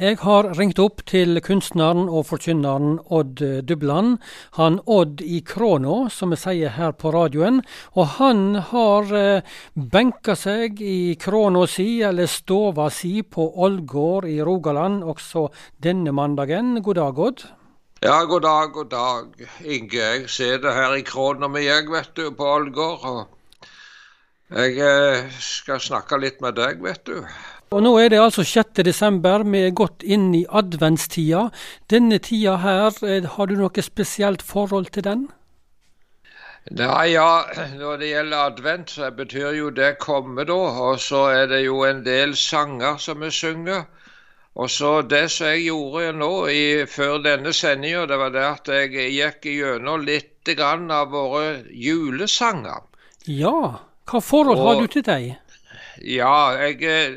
Jeg har ringt opp til kunstneren og forkynneren Odd Dubland. Han Odd i Kråna, som vi sier her på radioen. Og han har eh, benka seg i kråna si, eller stova si, på Ålgård i Rogaland også denne mandagen. God dag, Odd. Ja, god dag, god dag. Inge, jeg sitter her i kråna mi, jeg, vet du, på Ålgård. Og jeg eh, skal snakke litt med deg, vet du. Og Nå er det altså 6. desember, vi er godt inn i adventstida. Denne tida her, eh, har du noe spesielt forhold til den? Nei, ja, når det gjelder advent, så betyr jo det komme, da. Og så er det jo en del sanger som vi synger. Og så det som jeg gjorde nå i, før denne sendinga, det var det at jeg gikk gjennom litt grann av våre julesanger. Ja, hva forhold og, har du til dem? Ja, jeg, eh,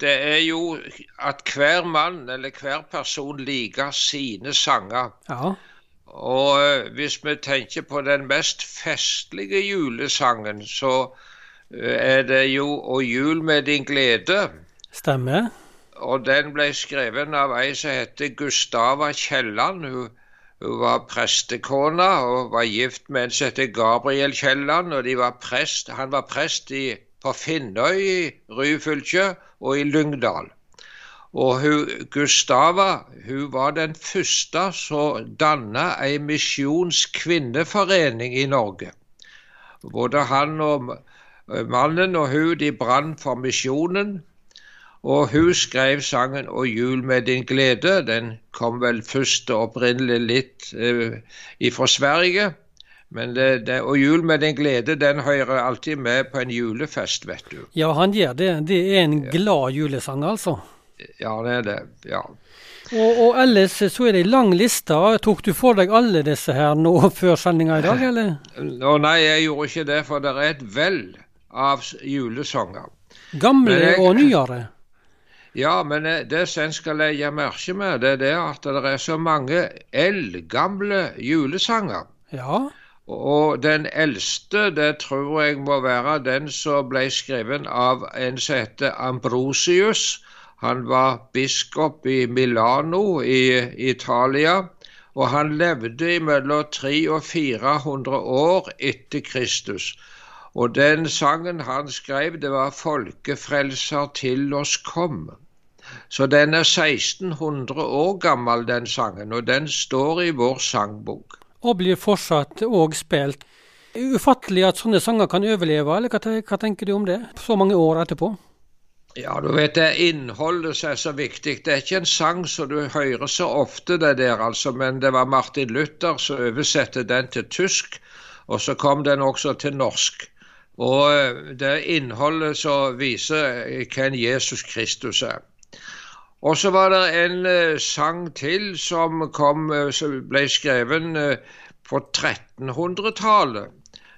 det er jo at hver mann eller hver person liker sine sanger. Ja. Og eh, hvis vi tenker på den mest festlige julesangen, så eh, er det jo 'Å jul med din glede'. Stemmer. Og den ble skrevet av ei som heter Gustava Kielland. Hun, hun, var prestekone og var gift med en som heter Gabriel Kielland. Og var prest, han var prest i på Finnøy i Ryfylke og i Lyngdal. Og hun, Gustava hun var den første som danna ei misjonskvinneforening i Norge. Både han og mannen og hun de brant for misjonen. Og hun skrev sangen 'Og jul med din glede'. Den kom vel først opprinnelig litt eh, fra Sverige. Men det, det, og jul med den glede, den hører alltid med på en julefest, vet du. Ja, han gjør det. Det er en glad julesang, altså. Ja, det er det. Ja. Og, og ellers så er det ei lang liste. Tok du for deg alle disse her nå før sendinga i dag, eller? Nå, nei, jeg gjorde ikke det, for det er et vell av julesanger. Gamle jeg, og nyere? Ja, men det som en skal legge merke med, det er det at det er så mange eldgamle julesanger. Ja. Og den eldste, det tror jeg må være den som ble skrevet av en som heter Ambrosius. Han var biskop i Milano i Italia, og han levde mellom 300 og 400 år etter Kristus. Og den sangen han skrev, det var 'Folkefrelser til oss kom'. Så den er 1600 år gammel, den sangen, og den står i vår sangbok og blir fortsatt òg spilt. Ufattelig at sånne sanger kan overleve, eller hva, hva, tenker du om det, så mange år etterpå? Ja, du vet det innholdet som er så viktig. Det er ikke en sang som du hører så ofte, det der, altså, men det var Martin Luther som oversatte den til tysk, og så kom den også til norsk. Og eh, det innholdet som viser hvem Jesus Kristus er. Og så var det en uh, sang til som, kom, uh, som ble skrevet uh, på 1300-tallet.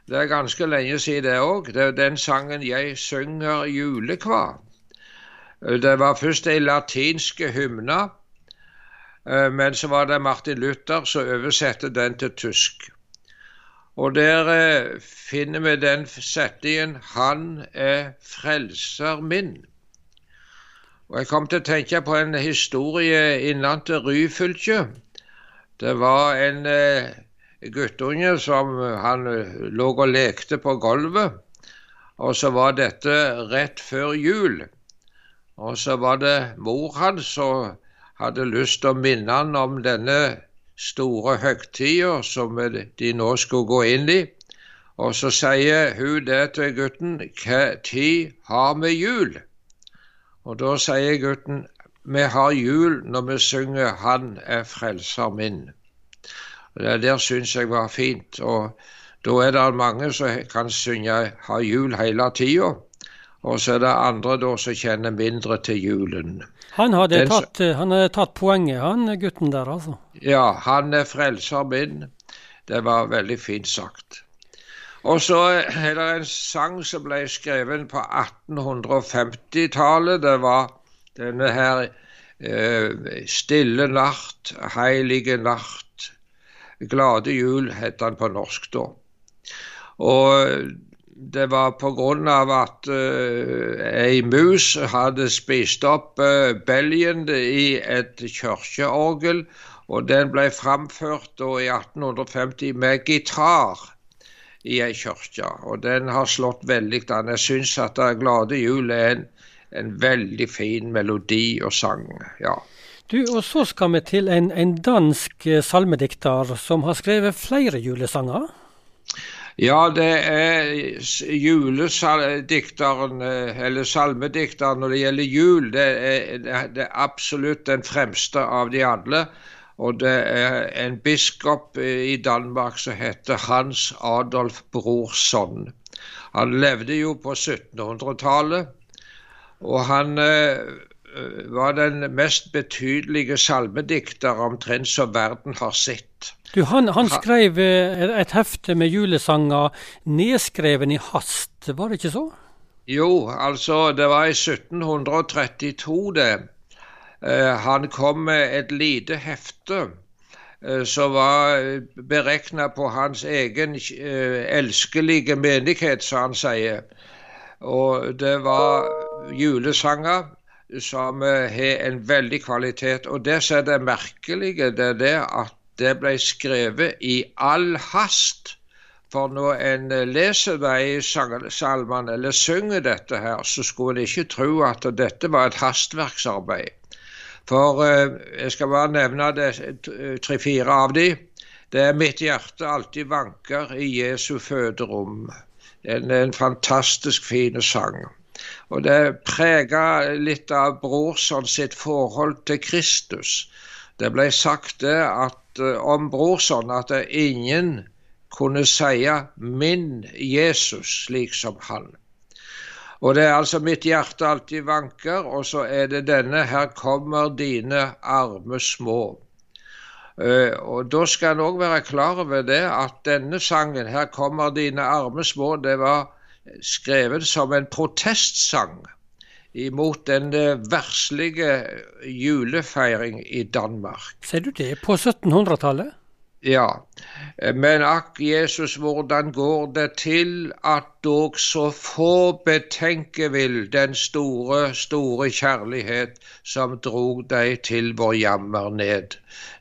Det er ganske lenge siden det òg. Det er den sangen 'Jeg synger julekva'. Det var først ei latinske hymne, men så var det Martin Luther som oversatte den til tysk. Og der finner vi den setningen 'Han er frelser min'. Og Jeg kom til å tenke på en historie innenfor Ryfylke. Det var en eh, guttunge som han eh, lå og lekte på gulvet. Og så var dette rett før jul. Og så var det mor hans som hadde lyst til å minne han om denne store høgtida som de nå skulle gå inn i. Og så sier hun det til gutten Hva tid har vi jul? Og da sier gutten vi har jul når vi synger 'Han er frelser min'. Og Det der syns jeg var fint. Og da er det mange som kan synge 'Ha jul' hele tida. Og så er det andre da som kjenner mindre til julen. Han hadde Den, tatt, han hadde tatt poenget, han gutten der, altså? Ja, han er frelser min. Det var veldig fint sagt. Og så er det en sang som ble skrevet på 1850-tallet. Det var denne her eh, Stille natt, heilige natt. Glade jul het den på norsk da. Og det var pga. at uh, ei mus hadde spist opp uh, belgen i et kirkeorgel. Og den ble framført uh, i 1850 med gitar i ei kirke. Og den har slått veldig an. Jeg syns at 'Glade jul' er en, en, veldig fin melodi og sang. ja. Du, og Så skal vi til en, en dansk salmedikter som har skrevet flere julesanger. Ja, det er juledikteren, eh, eller salmedikteren når det gjelder jul. Det er, det er, absolutt den fremste av de alle. Og det er en biskop i Danmark som heter Hans Adolf Brorsson. Han levde jo på 1700-tallet, og han eh, var den mest betydelige salmedikter omtrent som verden har sett. Du, han, han skrev eh, et hefte med julesanger nedskreven i hast, var det ikke så? Jo, altså det var i 1732 det. Uh, han kom med et lite hefte uh, som var beregna på hans egen elskelige menighet, som han sier. Og det var julesanger som har en veldig kvalitet. Og det som er det merkelige, det er det at det ble skrevet i all hast. For når en leser de salmene, eller synger dette her, så skulle en ikke tro at dette var et hastverksarbeid. For eh, jeg skal bare nevne tre-fire av de. Det er 'Mitt hjerte alltid vanker i Jesu føderom'. En, en fantastisk fin sang. Og det preger litt av Brorson sitt forhold til Kristus. Det ble sagt det at eh, om Brorson at ingen kunne si 'min Jesus' slik som han. Og det er altså mitt hjerte alltid vanker, og så er det denne 'Her kommer dine arme små'. Uh, og Da skal en òg være klar over det at denne sangen, 'Her kommer dine arme små', det var skrevet som en protestsang imot den eh, verslige julefeiring i Danmark. Ser du det? På 1700-tallet? Ja. Men akk, Jesus, hvordan går det til at dog så få betenke vil den store, store kjærlighet som drog deg til vår jammer ned.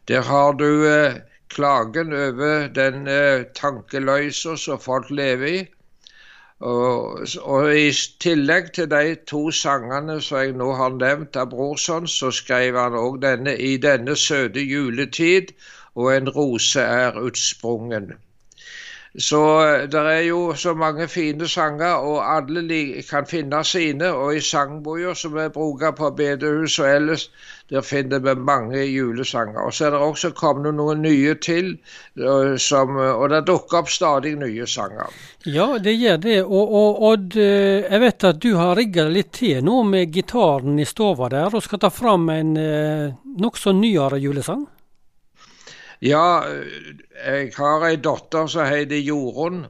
Der har du eh, klagen over den eh, tankeløysa som folk lever i. Og, og, I tillegg til de to sangene som jeg nå har nevnt av Brorson, så skrev han òg denne 'I denne søte juletid' og 'En rose er utsprungen'. Så eh, det er jo så mange fine sanger, og alle kan finne sine. Og i sangboka som vi bruker på bedehus og ellers, der finner vi mange julesanger. Og så er det også kommet noen nye til, som, og det dukker opp stadig nye sanger. Ja, det gjør det. Og, og Odd, eh, jeg vet at du har rigga deg litt til nå med gitaren i stova der, og skal ta fram en eh, nokså nyere julesang? Ja, jeg har ei datter som heter Jorunn.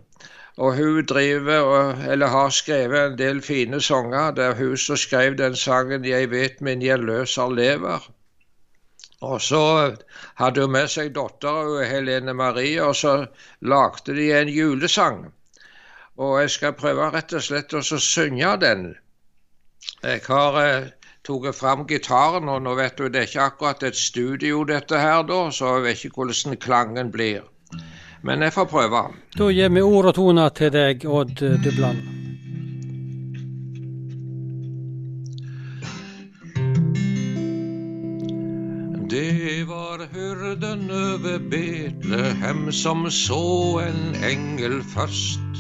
Og hun driver, eller har skrevet en del fine sanger. Det er hun som skrev den sangen 'Jeg vet min gjeldløser lever'. Og så hadde hun med seg dattera Helene Marie, og så lagde de en julesang. Og jeg skal prøve rett og slett å synge den. Jeg har eh, tatt fram gitaren, og nå vet du det er ikke akkurat et studio dette her, da, så jeg vet ikke hvordan klangen blir. Men jeg får prøve. Da gir vi ord og toner til deg, Odd Dubland. Det var hyrdene over Betlehem som så en engel først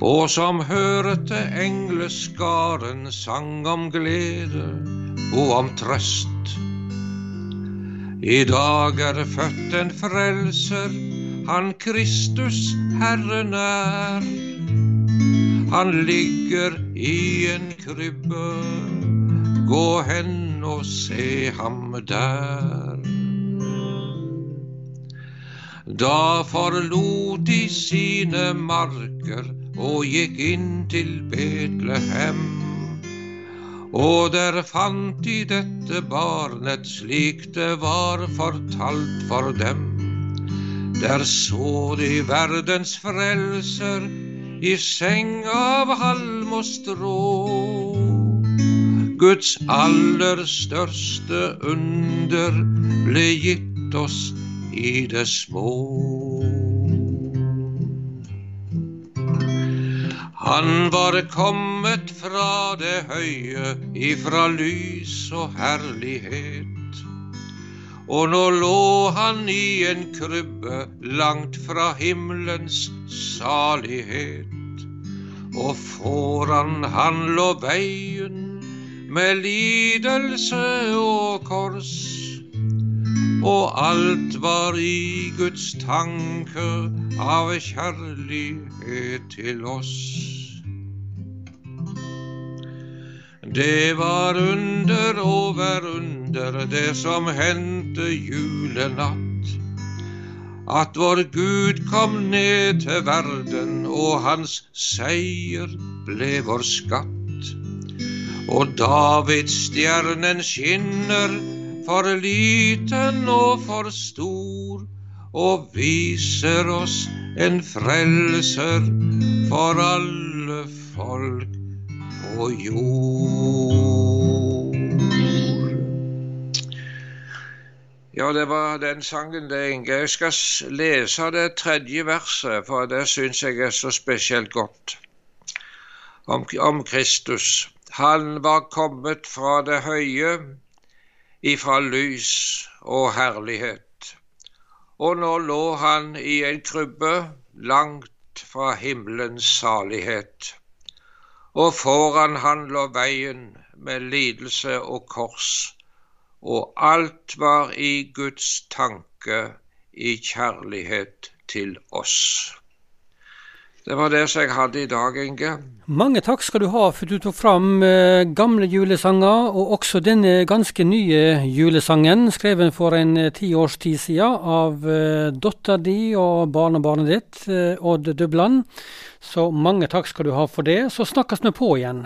og som hørte engleskaren sang om glede og om trøst. I dag er det født en frelser, han Kristus Herren er. Han ligger i en krybbe, gå hen og se ham der. Da forlot de sine marker og gikk inn til Betlehem. Og der fant de dette barnet slik det var fortalt for dem. Der så de verdens frelser i seng av halm og strå. Guds aller største under ble gitt oss i det små. Han var kommet fra det høye, ifra lys og herlighet. Og nå lå han i en krybbe langt fra himmelens salighet. Og foran han lå veien med lidelse og kors. Og alt var i Guds tanke av kjærlighet til oss. Det var under over under det som hendte julenatt. At vår Gud kom ned til verden, og hans seier ble vår skatt. Og Davidsstjernen skinner for liten og for stor, og viser oss en frelser for alle folk på jord. Ja, det var den sangen, det, Inge. Jeg skal lese det tredje verset, for det syns jeg er så spesielt godt. Om, om Kristus. Han var kommet fra det høye, ifra lys og herlighet. Og nå lå han i en krybbe langt fra himmelens salighet og foran han lå veien med lidelse og kors, og alt var i Guds tanke i kjærlighet til oss. Det var det som jeg hadde i dag, Inge. Mange takk skal du ha for du tok fram eh, gamle julesanger, og også denne ganske nye julesangen, skrevet for en eh, ti siden av eh, dattera di og barnebarnet ditt, eh, Odd Dubland. Så mange takk skal du ha for det. Så snakkes vi på igjen.